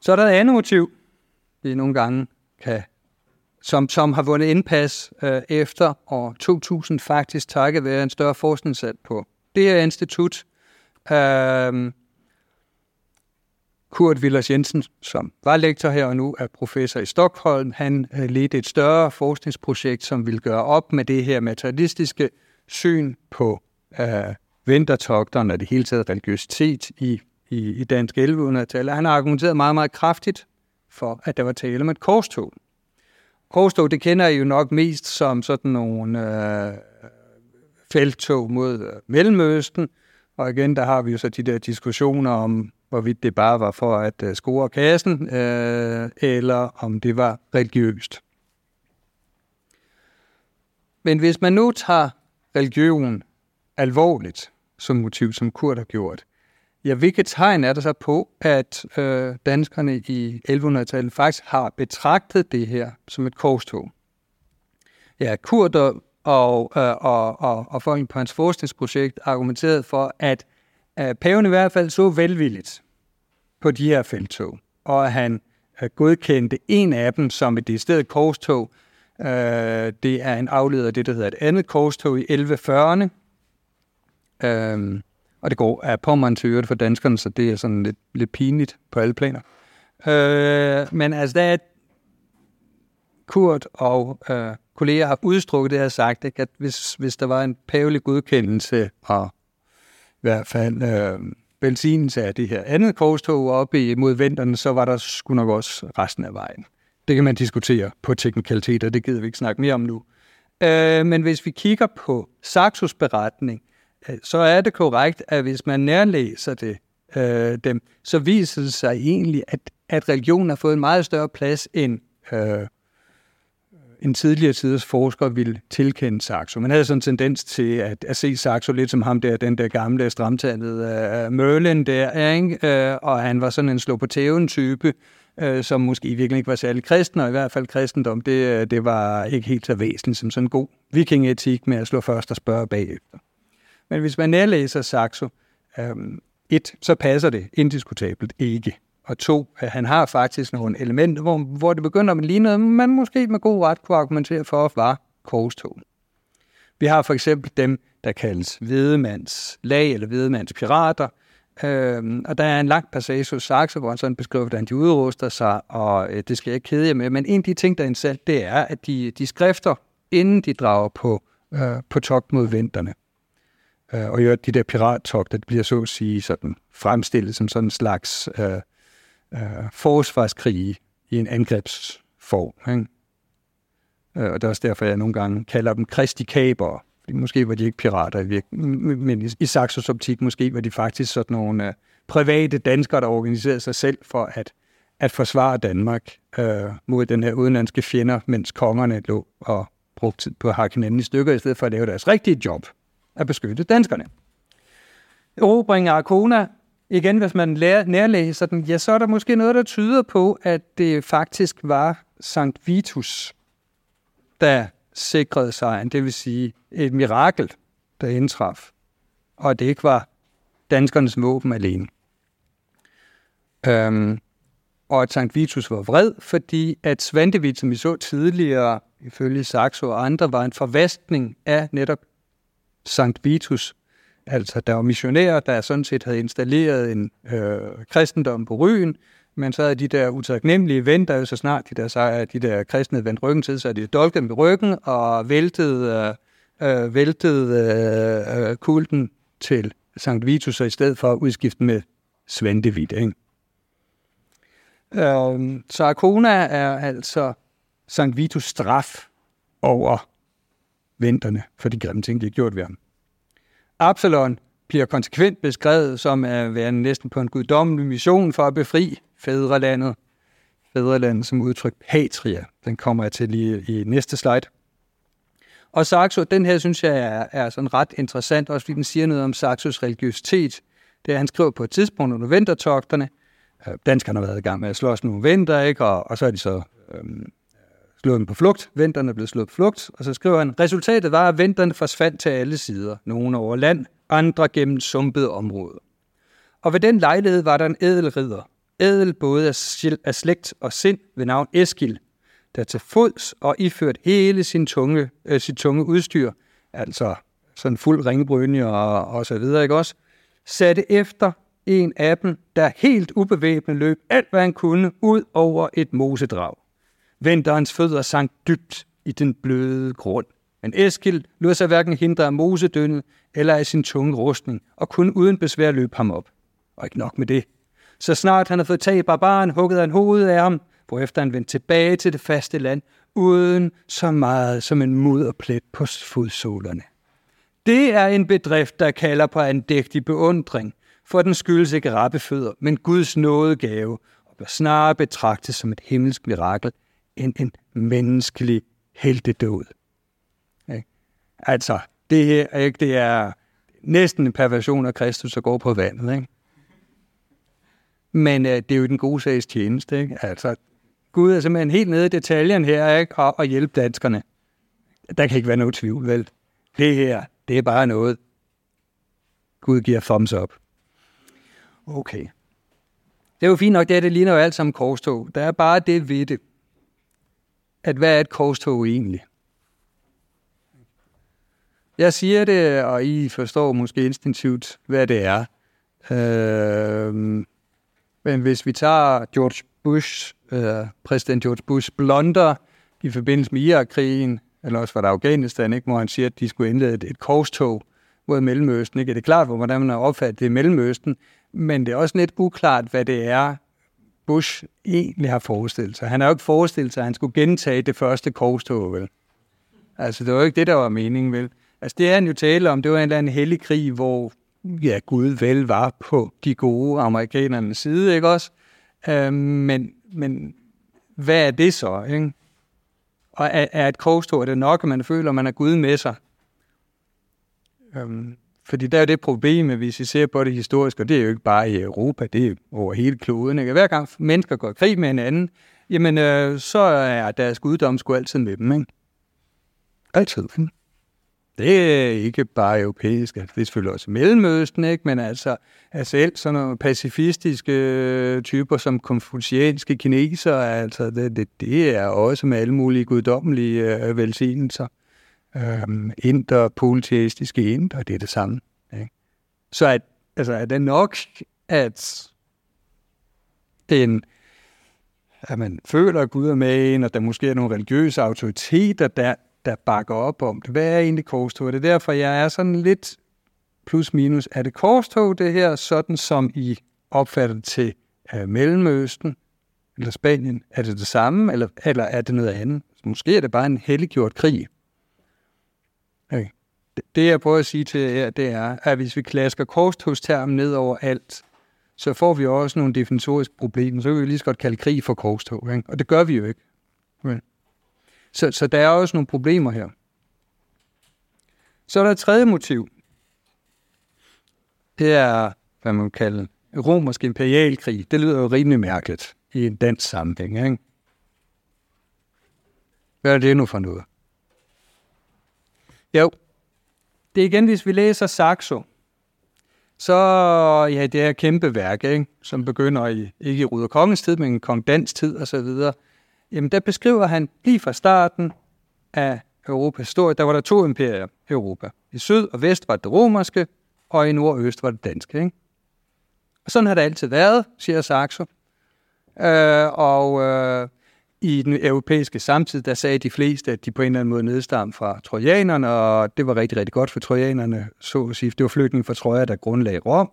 Så er der et andet motiv, vi nogle gange kan, som, som har vundet indpas øh, efter år 2000 faktisk takket være en større forskningssat på det her institut. Øh, Kurt Villers Jensen, som var lektor her og nu er professor i Stockholm, han øh, ledte et større forskningsprojekt, som vil gøre op med det her materialistiske syn på øh, vintertogterne og det hele taget religiøsitet i, i, i dansk 1100-tal. Han har argumenteret meget, meget kraftigt for, at der var tale om et korstog. Korstog, det kender I jo nok mest som sådan nogle øh, feltog mod øh, Mellemøsten, Og igen, der har vi jo så de der diskussioner om, hvorvidt det bare var for at øh, score kassen, øh, eller om det var religiøst. Men hvis man nu tager religion alvorligt som motiv, som Kurt har gjort, ja, hvilke tegn er der så på, at øh, danskerne i 1100-tallet faktisk har betragtet det her som et korstog? Ja, Kurt og, og, øh, og, og, og folk på hans forskningsprojekt argumenterede for, at Øh, paven i hvert fald så velvilligt på de her feltog, og at han øh, godkendte en af dem som et decideret korstog. Øh, det er en afleder af det, der hedder et andet korstog i 1140'erne. Og det går af Pommeren til øvrigt for danskerne, så det er sådan lidt, lidt pinligt på alle planer. Men altså, der er Kurt og øh, kolleger har udstrukket det her sagt, ikke, at hvis, hvis der var en pavelig godkendelse og hvert fald øh, velsignelse af det her andet korstog oppe mod vinteren, så var der sgu nok også resten af vejen. Det kan man diskutere på teknikaliteter, det gider vi ikke snakke mere om nu. Øh, men hvis vi kigger på Saxos beretning, øh, så er det korrekt, at hvis man nærlæser det, øh, dem, så viser det sig egentlig, at, at religionen har fået en meget større plads end øh, en tidligere tiders forsker ville tilkende Saxo. Man havde sådan en tendens til at, at se Saxo lidt som ham der, den der gamle, stramtandede uh, øh, Merlin der, ikke? Uh, og han var sådan en slå på tæven type, uh, som måske virkelig ikke var særlig kristen, og i hvert fald kristendom, det, det var ikke helt så væsentligt som sådan en god vikingetik med at slå først og spørge bagefter. Men hvis man nærlæser Saxo, um, et, så passer det indiskutabelt ikke og to, at han har faktisk nogle elementer, hvor, hvor det begynder at ligne noget, man måske med god ret kunne argumentere for, at var korstog. Vi har for eksempel dem, der kaldes Hvedemands lag eller Hvedemands pirater, Øhm, og der er en lang passage hos Saxe, hvor han sådan beskriver, hvordan de udruster sig, og øh, det skal jeg ikke kede jer med. Men en af de ting, der er interessant, det er, at de, de skrifter, inden de drager på, øh, på togt mod vinterne, øh, og gør de der pirattogter, det bliver så at sige sådan fremstillet som sådan en slags øh, øh, forsvarskrige i en angrebsform. Ikke? Øh, og det er også derfor, jeg nogle gange kalder dem kristikaber. Fordi måske var de ikke pirater i virkeligheden, men i, i Saxos optik måske var de faktisk sådan nogle øh, private danskere, der organiserede sig selv for at, at forsvare Danmark øh, mod den her udenlandske fjender, mens kongerne lå og brugte tid på at hakke hinanden i stykker, i stedet for at lave deres rigtige job at beskytte danskerne. Erobringen af Arkona igen, hvis man lærer, nærlæser den, ja, så er der måske noget, der tyder på, at det faktisk var Sankt Vitus, der sikrede sejren. Det vil sige et mirakel, der indtraf. Og det ikke var danskernes våben alene. Øhm, og at Sankt Vitus var vred, fordi at Svantevit, som vi så tidligere, ifølge Saxo og andre, var en forvaskning af netop Sankt Vitus, Altså, der var missionærer, der sådan set havde installeret en øh, kristendom på ryen, men så havde de der utaknemmelige ven, der jo så snart de der, sejre, de der kristne vendte ryggen til, så de dolket dem i ryggen og væltede, øh, øh, væltede øh, øh, kulten til Sankt Vitus, og i stedet for at udskifte med Svendevit. Ikke? Øh, så Arkona er altså Sankt Vitus straf over venterne for de grimme ting, de har gjort ved ham. Absalon bliver konsekvent beskrevet som at være næsten på en guddommelig mission for at befri fædrelandet. Fædrelandet som udtryk patria. Den kommer jeg til lige i næste slide. Og Saxo, den her synes jeg er, er sådan ret interessant, også fordi den siger noget om Saxos religiøsitet. Det er, han skriver på et tidspunkt under vintertogterne. Øh, danskerne har været i gang med at slås nogle vinter, ikke? Og, og så er de så øhm, slået på flugt. Venterne blev slået på flugt. Og så skriver han, resultatet var, at venterne forsvandt til alle sider. Nogle over land, andre gennem sumpede områder. Og ved den lejlighed var der en ædel ridder. Ædel både af slægt og sind ved navn Eskil, der til fods og iført hele sin tunge, øh, sit tunge udstyr, altså sådan fuld ringebrynje og, og så videre, ikke også, satte efter en af dem, der helt ubevæbnet løb alt, hvad han kunne, ud over et mosedrag. Vinterens fødder sank dybt i den bløde grund. Men Eskil lod sig hverken hindre af mosedønnet eller af sin tunge rustning, og kun uden besvær løb ham op. Og ikke nok med det. Så snart han havde fået tag i barbaren, huggede han hovedet af ham, hvorefter han vendte tilbage til det faste land, uden så meget som en mudderplet på fodsålerne. Det er en bedrift, der kalder på andægtig beundring, for den skyldes ikke rappefødder, men Guds nådegave, og bør snarere betragtes som et himmelsk mirakel end en menneskelig heltedåd. Ikke? Altså, det her ikke, det er næsten en perversion af Kristus, der går på vandet. Ikke? Men øh, det er jo den gode sags tjeneste. Ikke? Altså, Gud er simpelthen helt nede i detaljen her, ikke? Og, og hjælpe danskerne. Der kan ikke være noget tvivl, vel? Det her, det er bare noget, Gud giver thumbs up. Okay. Det er jo fint nok, det, er, det ligner jo alt sammen korstog. Der er bare det ved det, at hvad er et korstog egentlig? Jeg siger det, og I forstår måske instinktivt, hvad det er. Øh, men hvis vi tager George Bush, øh, præsident George Bush blonder i forbindelse med Irak-krigen, eller også var det Afghanistan, ikke, hvor han siger, at de skulle indlede et, et korstog mod Mellemøsten. Ikke? Det er klart, hvordan man har opfattet det i Mellemøsten, men det er også lidt uklart, hvad det er, Bush egentlig har forestillet sig. Han har jo ikke forestillet sig, at han skulle gentage det første korstog, vel? Altså, det var jo ikke det, der var meningen, vel? Altså, det er han jo tale om. Det var en eller anden hellig krig, hvor ja, Gud vel var på de gode amerikanernes side, ikke også? Øhm, men, men hvad er det så, ikke? Og er, er et korstog, er det nok, at man føler, at man er Gud med sig? Øhm, fordi der er jo det problem, at hvis vi ser på det historisk, og det er jo ikke bare i Europa, det er over hele kloden. Ikke? Hver gang mennesker går i krig med hinanden, jamen øh, så er deres guddom sgu altid med dem. Ikke? Altid. Ikke? Det er ikke bare europæisk, altså det er selvfølgelig også Mellemøsten, ikke? men altså, altså selv sådan nogle pacifistiske øh, typer som konfucianske kinesere, altså det, det, det er også med alle mulige guddommelige øh, velsignelser. Øhm, inder, polyteistiske inder, det er det samme. Ikke? Så at, altså, er det nok, at den, at man føler, at Gud er med en, og der måske er nogle religiøse autoriteter, der, der bakker op om det. Hvad er egentlig korstog? Det er derfor, jeg er sådan lidt plus minus. Er det korstog, det her, sådan som I opfatter det til uh, Mellemøsten eller Spanien? Er det det samme, eller, eller er det noget andet? Måske er det bare en helliggjort krig. Okay. Det, jeg prøver at sige til jer, det er, at hvis vi klasker korstogstermen ned over alt, så får vi også nogle definitoriske problemer. Så kan vi lige så godt kalde krig for korstog, ikke? og det gør vi jo ikke. Okay. Så, så der er også nogle problemer her. Så er der et tredje motiv. Det er, hvad man kalder romersk imperialkrig. Det lyder jo rimelig mærkeligt i en dansk sammenhæng. Ikke? Hvad er det nu for noget? Jo, det er igen, hvis vi læser Saxo, så ja, det er et kæmpe værk, ikke? som begynder i, ikke i Ruder Kongens tid, men Kong Dans tid og så videre. Jamen, der beskriver han lige fra starten af Europas historie, der var der to imperier i Europa. I syd og vest var det romerske, og i nord og øst var det danske. Ikke? Og sådan har det altid været, siger Saxo. Øh, og øh, i den europæiske samtid, der sagde de fleste, at de på en eller anden måde nedstam fra trojanerne, og det var rigtig, rigtig godt for trojanerne, så at sige. Det var flygtninge fra Troja, der grundlagde Rom.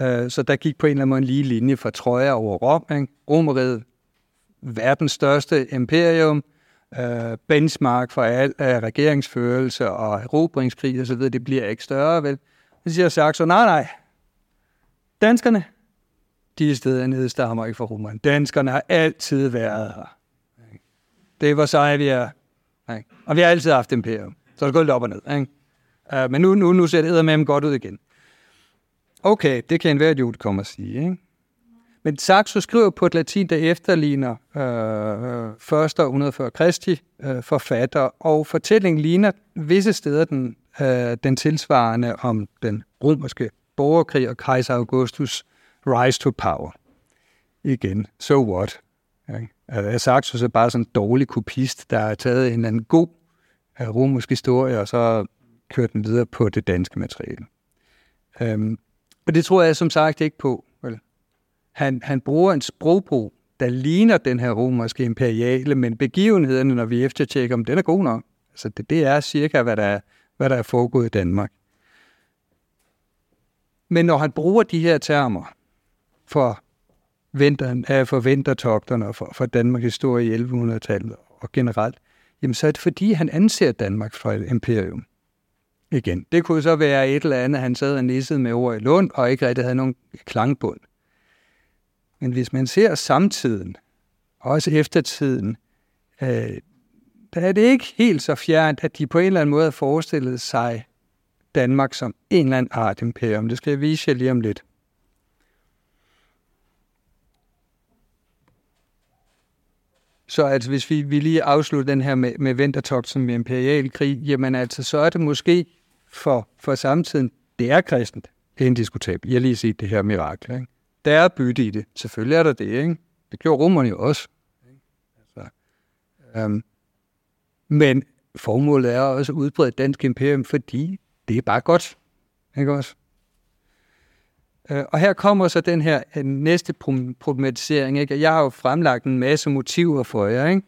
Øh, så der gik på en eller anden måde en lige linje fra Troja over Rom. Ikke? Romeriet, verdens største imperium, øh, benchmark for al øh, regeringsførelse og erobringskrig osv., det bliver ikke større, vel? Så siger Saxo, nej, nej, danskerne, de steder nedstammer ikke fra romerne. Danskerne har altid været her. Det var så, vi er. Ikke? Og vi har altid haft imperium. Så er det gået lidt op og ned. Ikke? Uh, men nu, nu, nu ser det med dem godt ud igen. Okay, det kan enhver idiot komme at sige. Ikke? Men Saxo skriver på et latin, der efterligner øh, øh første og 140 Kristi øh, forfatter, og fortællingen ligner visse steder den, øh, den tilsvarende om den romerske borgerkrig og kejser Augustus rise to power. Igen, so what? Okay. Altså, er bare sådan en dårlig kopist, der har taget en anden god øh, romersk historie, og så kørt den videre på det danske materiale. Øhm, og det tror jeg som sagt ikke på. Vel? Han, han bruger en sprogbrug, der ligner den her romerske imperiale, men begivenhederne, når vi eftertjekker, om den er god nok. Altså det, det er cirka, hvad der er, hvad der er foregået i Danmark. Men når han bruger de her termer for vinteren, er for vintertogterne og for, for Danmarks historie i 1100-tallet og generelt, jamen så er det fordi, han anser Danmark for et imperium. igen. Det kunne så være et eller andet, han sad og nissede med ord i Lund, og ikke rigtig havde nogen klangbund. Men hvis man ser samtiden, også eftertiden, øh, der er det ikke helt så fjernt, at de på en eller anden måde har forestillet sig Danmark som en eller anden art imperium. Det skal jeg vise jer lige om lidt. Så altså, hvis vi, vi lige afslutter den her med, med Ventertogt som imperial krig, jamen altså, så er det måske for, for samtiden, det er kristent. Indiskutabelt. Jeg har lige set det her mirakel. Ikke? Der er bytte i det. Selvfølgelig er der det. Ikke? Det gjorde romerne jo også. Altså, øhm, men formålet er også at udbrede dansk imperium, fordi det er bare godt. Ikke også? Øh, og her kommer så den her øh, næste problematisering. Ikke? Jeg har jo fremlagt en masse motiver for jer. Ikke?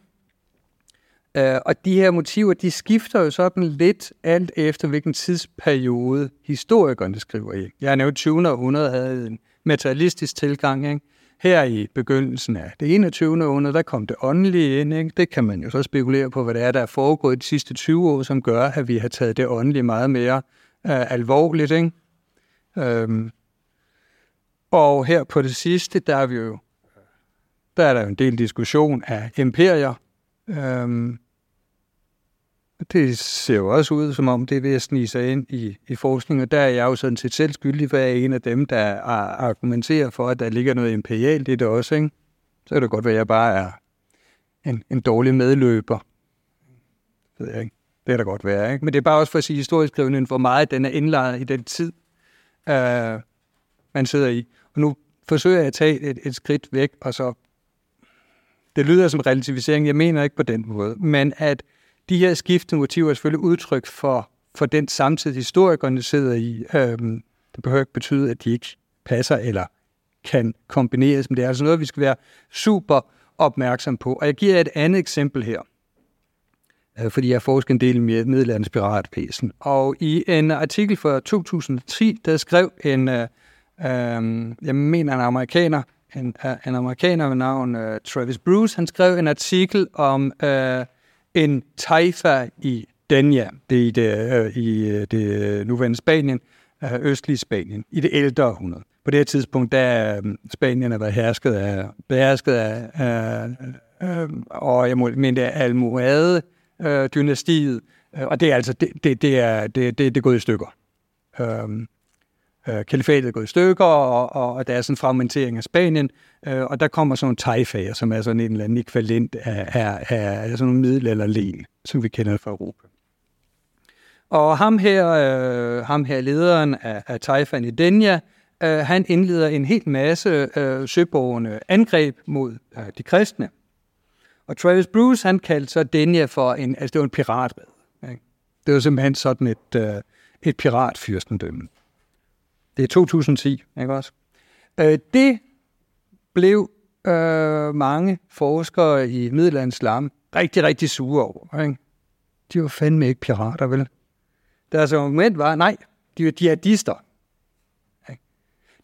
Øh, og de her motiver, de skifter jo sådan lidt alt efter, hvilken tidsperiode historikerne skriver i. Jeg har nævnt 20. århundrede havde en materialistisk tilgang. Ikke? Her i begyndelsen af det 21. århundrede, der kom det åndelige ind. Ikke? Det kan man jo så spekulere på, hvad det er, der er foregået de sidste 20 år, som gør, at vi har taget det åndelige meget mere uh, alvorligt. Ikke? Øhm, og her på det sidste, der er vi jo, der er der jo en del diskussion af imperier. Øhm, det ser jo også ud, som om det er ved at snige sig ind i, i forskning, og der er jeg jo sådan set selv skyldig, for jeg er en af dem, der argumenterer for, at der ligger noget imperialt i det også. Ikke? Så kan det godt være, at jeg bare er en, en dårlig medløber. Det ved jeg ikke. Det er da godt være, ikke? Men det er bare også for at sige historisk hvor meget den er indlejret i den tid, øh, man sidder i. Og nu forsøger jeg at tage et, et skridt væk, og så... Det lyder som relativisering, jeg mener ikke på den måde, men at de her skiftende motiver er selvfølgelig udtryk for, for den samtid, historikerne sidder i. Øhm, det behøver ikke betyde, at de ikke passer eller kan kombineres, men det er altså noget, vi skal være super opmærksom på. Og jeg giver et andet eksempel her, øh, fordi jeg forsker en del med middelandets piratpæsen. Og i en artikel fra 2010, der skrev en, øh, øh, jeg mener en amerikaner, en, øh, en amerikaner ved navn øh, Travis Bruce, han skrev en artikel om øh, en taifa i Denia, det er i det, øh, i øh, det nuværende Spanien, øh, østlige Spanien, i det ældre århundrede. På det her tidspunkt, der øh, Spanien har været hersket af, behersket af, øh, øh, og jeg må mene, det er Almohade-dynastiet, øh, øh, og det er altså, det, det, det er, det, det, det er gået i stykker. Øh, øh, kalifatet er gået i stykker, og, og, og der er sådan en fragmentering af Spanien, øh, og der kommer sådan nogle taifager, som er sådan en eller anden ekvalent af, af, af, af sådan nogle middelalderlen, som vi kender fra Europa. Og ham her, øh, ham her lederen af, af taifaen i Denia, øh, han indleder en helt masse øh, søborgende angreb mod øh, de kristne. Og Travis Bruce, han kaldte så Denia for en, altså det var en piratred. Ikke? Det var simpelthen sådan et, øh, et piratfyrstendømme. Det er 2010, ikke også? Øh, det blev øh, mange forskere i middelandslam rigtig, rigtig sure over. Ikke? De var fandme ikke pirater, vel? Deres argument var, nej, de var jihadister. Ikke?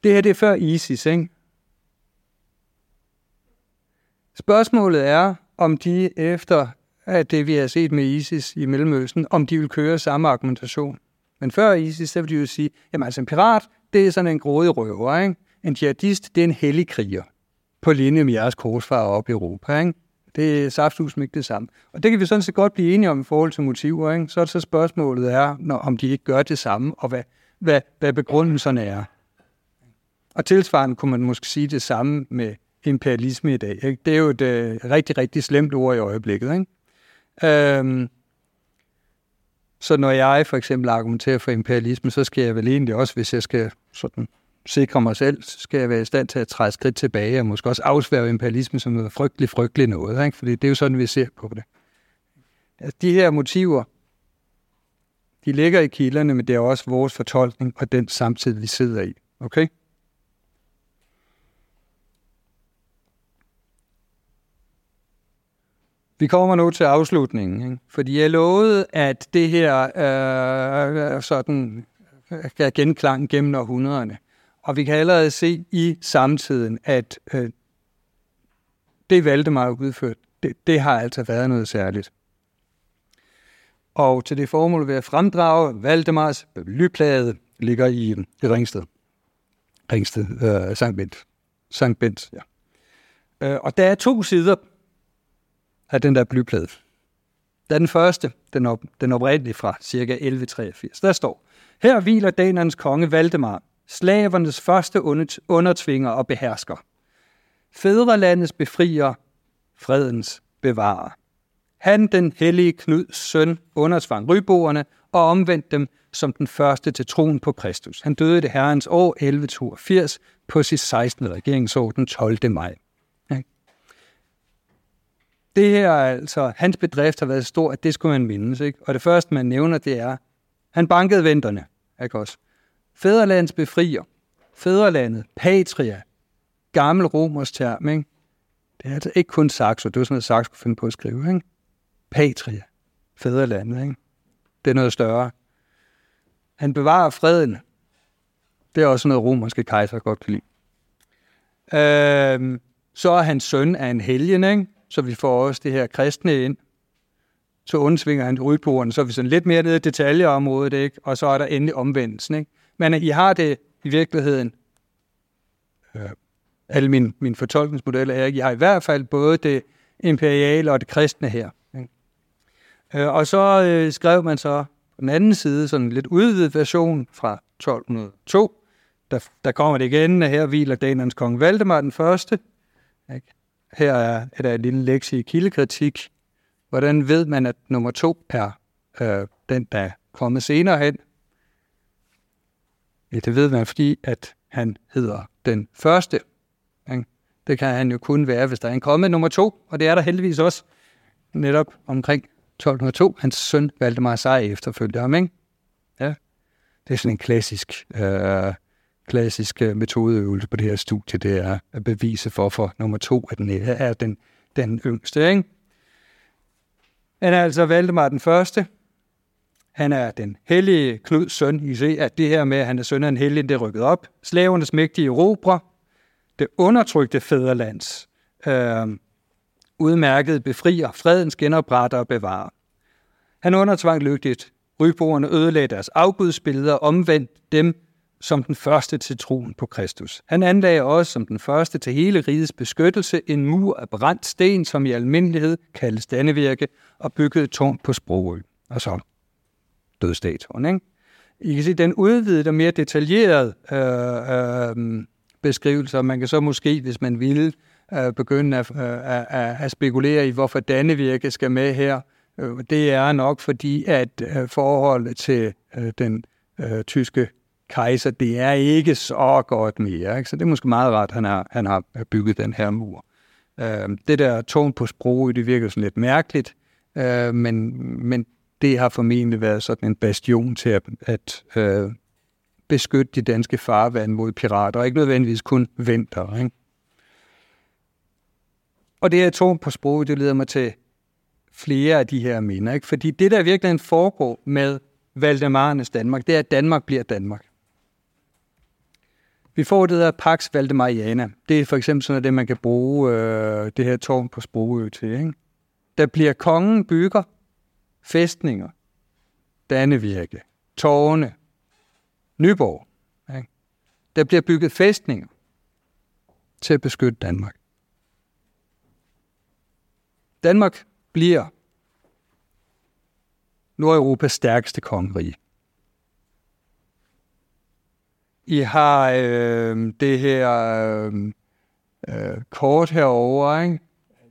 Det her det er før ISIS, ikke? Spørgsmålet er, om de efter at det, vi har set med ISIS i Mellemøsten, om de vil køre samme argumentation. Men før ISIS, så vil de jo sige, jamen altså en pirat, det er sådan en grådig røver, ikke? En jihadist, det er en hellig kriger på linje med jeres korsfar op i Europa, ikke? Det er safthus ikke det samme. Og det kan vi sådan set godt blive enige om i forhold til motiver, ikke? Så er det så spørgsmålet er, når, om de ikke gør det samme, og hvad, hvad, hvad begrundelserne er. Og tilsvarende kunne man måske sige det samme med imperialisme i dag. Ikke? Det er jo et øh, rigtig, rigtig slemt ord i øjeblikket. Ikke? Øhm, så når jeg for eksempel argumenterer for imperialisme, så skal jeg vel egentlig også, hvis jeg skal sådan sikre mig selv, så skal jeg være i stand til at træde skridt tilbage, og måske også afsværge imperialisme som noget frygtelig, frygtelig noget. Ikke? Fordi det er jo sådan, vi ser på det. Altså, de her motiver, de ligger i kilderne, men det er også vores fortolkning og den samtid, vi sidder i. Okay? Vi kommer nu til afslutningen, ikke? fordi jeg lovede, at det her øh, øh sådan øh, kan genklang gennem århundrederne. Og vi kan allerede se i samtiden, at øh, det Valdemar har udført, det, det har altså været noget særligt. og til det formål vil jeg fremdrage Valdemars blyplade, ligger i, i Ringsted. Ringsted, øh, Sankt Bent. Sankt Bent, ja. Øh, og der er to sider af den der blyplade. Der er den første, den, op, den oprindelige fra ca. 1183. Der står, her hviler danernes konge Valdemar, slavernes første undertvinger og behersker. Fædrelandets befrier, fredens bevarer. Han, den hellige Knuds søn, undertvang ryboerne og omvendte dem som den første til troen på Kristus. Han døde i det herrens år 1182 på sit 16. regeringsår den 12. maj. Det her altså, hans bedrift har været stor, at det skulle man mindes. Ikke? Og det første, man nævner, det er, han bankede venterne. Ikke også? Fæderlands befrier. Fæderlandet, patria, gammel romers term, ikke? Det er altså ikke kun Saxo, det var sådan noget, Saxo kunne finde på at skrive, ikke? Patria, fædrelandet, ikke? Det er noget større. Han bevarer freden. Det er også noget, romerske kejser godt kan lide. Øhm, så er hans søn af en helgen, ikke? Så vi får også det her kristne ind. Så undsvinger han rydbordene, så er vi sådan lidt mere nede i detaljeområdet, ikke? og så er der endelig omvendelsen. Ikke? Men I har det i virkeligheden, øh, alle mine, mine fortolkningsmodeller er, jeg har i hvert fald både det imperiale og det kristne her. Ikke? Øh, og så øh, skrev man så på den anden side sådan en lidt udvidet version fra 1202. Der, der kommer det igen, at her hviler danernes kong Valdemar den første. Ikke? Her er, er der en lille lektie i kildekritik. Hvordan ved man, at nummer to er øh, den, der er kommet senere hen? Ja, det ved man, fordi at han hedder den første. Ikke? Det kan han jo kun være, hvis der er en kommet nummer to, og det er der heldigvis også netop omkring 1202. Hans søn Valdemar Sej efterfølgte ham, ikke? Ja. Det er sådan en klassisk, øh, klassisk metodeøvelse på det her studie, det er at bevise for, for nummer to, at den er den, den yngste, ikke? Han er altså Valdemar den første. Han er den hellige Knuds søn. I ser, at det her med, at han er søn af en hellig, det er rykket op. Slavernes mægtige erobre. Det undertrykte fædrelands. Øh, udmærket befrier, fredens genopretter og bevarer. Han undertvang lygtigt. Ryboerne ødelagde deres afgudsbilleder og omvendt dem som den første til troen på Kristus. Han anlagde også som den første til hele rigets beskyttelse en mur af brændt sten, som i almindelighed kaldes Dannevirke, og byggede tårn på Sprogø. Og så døde statuen, ikke? I kan se den udvidede og mere detaljerede øh, øh, beskrivelse, man kan så måske, hvis man ville, øh, begynde at, øh, at, at spekulere i, hvorfor Dannevirke skal med her. Øh, det er nok fordi, at øh, forholdet til øh, den øh, tyske kejser, det er ikke så godt mere. Ikke? Så det er måske meget rart, at han har, han har bygget den her mur. Øh, det der tårn på sprog, det virker sådan lidt mærkeligt, øh, men, men det har formentlig været sådan en bastion til at, at øh, beskytte de danske farvand mod pirater, og ikke nødvendigvis kun vinter. Ikke? Og det her tårn på sproget, det leder mig til flere af de her minder. Ikke? Fordi det, der virkelig foregår med Valdemarernes Danmark, det er, at Danmark bliver Danmark. Vi får det der Pax Valdemariana. Det er for eksempel sådan det, man kan bruge øh, det her tårn på Sprogø til. Ikke? Der bliver kongen bygger fæstninger, Dannevirke, tårne, Nyborg. Ikke? Der bliver bygget fæstninger til at beskytte Danmark. Danmark bliver Nordeuropas stærkeste kongerige. I har øh, det her øh, øh kort herover, ikke?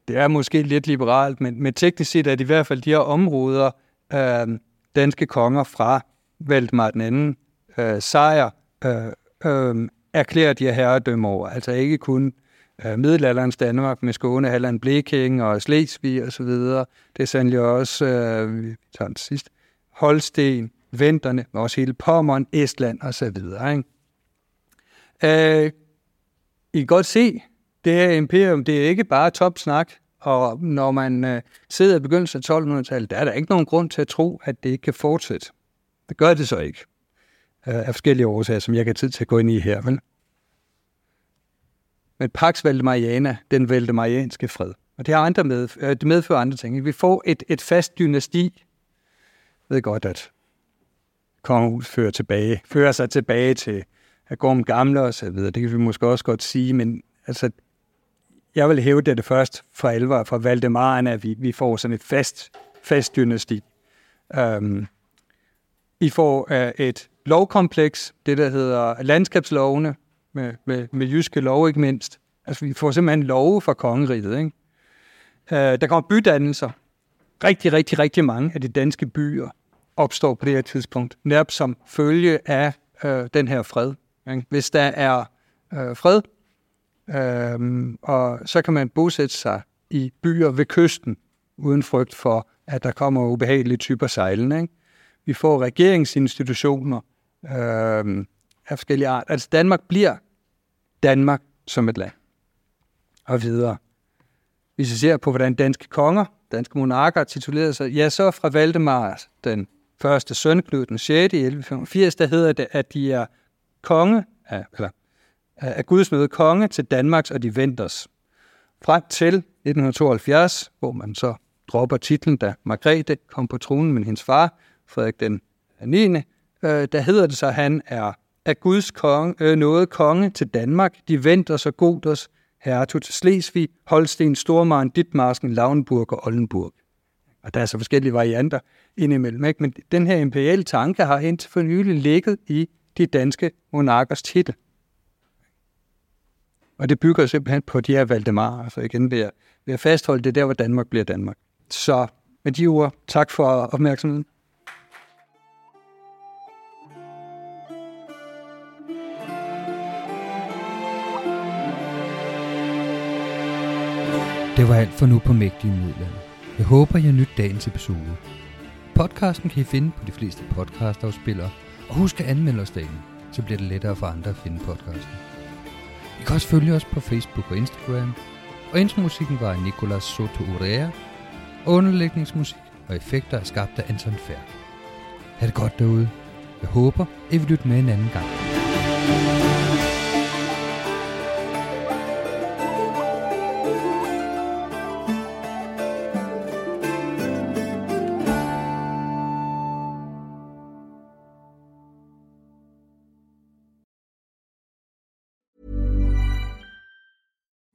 Det er måske lidt liberalt, men, men teknisk set er det i hvert fald de her områder, øh, danske konger fra Valdemar den anden øh, sejr øh, øh, erklærer de her herredømme over. Altså ikke kun øh, middelalderens Danmark med Skåne, Halland, Bleking og Slesvig og så videre. Det er sandelig også, øh, vi tager den sidst, Holsten, Venterne, men også hele Pommern, Estland og så videre. Ikke? Øh, I kan godt se, det her imperium, det er ikke bare topsnak, og når man øh, sidder i begyndelsen af 1200-tallet, der er der ikke nogen grund til at tro, at det ikke kan fortsætte. Det gør det så ikke. Øh, af forskellige årsager, som jeg kan tid til at gå ind i her. Men, men Pax Valdemariana, den valdemarianske fred. Og det, har andre med, øh, det medfører andre ting. Vi får et, et fast dynasti, ved godt, at kongen fører, tilbage, fører sig tilbage til af Gorm Gamle og så videre. Det kan vi måske også godt sige, men altså, jeg vil hæve det, det først fra alvor fra Valdemaren, at vi, vi får sådan et fast, fast dynasti. Um, I får uh, et lovkompleks, det der hedder landskabslovene, med, med, med jyske lov ikke mindst. Altså vi får simpelthen love fra kongeriget. Ikke? Uh, der kommer bydannelser. Rigtig, rigtig, rigtig mange af de danske byer opstår på det her tidspunkt, netop som følge af uh, den her fred. Hvis der er øh, fred, øh, og så kan man bosætte sig i byer ved kysten, uden frygt for, at der kommer ubehagelige typer sejlende. Ikke? Vi får regeringsinstitutioner øh, af forskellige art. Altså Danmark bliver Danmark som et land. Og videre. Hvis vi ser på, hvordan danske konger, danske monarker titulerede sig, ja, så fra Valdemar, den første søn, Knud den 6. i 1185, der hedder det, at de er konge, af, eller af Guds møde konge til Danmarks og de venters. Frem til 1972, hvor man så dropper titlen, da Margrethe kom på tronen med hendes far, Frederik den 9., øh, der hedder det så, at han er af Guds konge, øh, noget konge til Danmark, de venter så goders hertug til Slesvig, Holsten, Stormaren, Ditmarsken, Lauenburg og Oldenburg. Og der er så forskellige varianter indimellem, ikke? men den her imperiale tanke har indtil for nylig ligget i de danske monarkers titel. Og det bygger simpelthen på de her Valdemar, altså igen ved at, ved at fastholde det der, hvor Danmark bliver Danmark. Så med de ord, tak for opmærksomheden. Det var alt for nu på Mægtige Midland. Jeg håber, I har nydt dagens episode. Podcasten kan I finde på de fleste podcastafspillere, og husk at anmelde os derinde, så bliver det lettere for andre at finde podcasten. I kan også følge os på Facebook og Instagram, og intromusikken var af Nicolas Soto Urea, og underlægningsmusik og effekter er skabt af Anton Færd. Ha' det godt derude. Jeg håber, I vil lytte med en anden gang.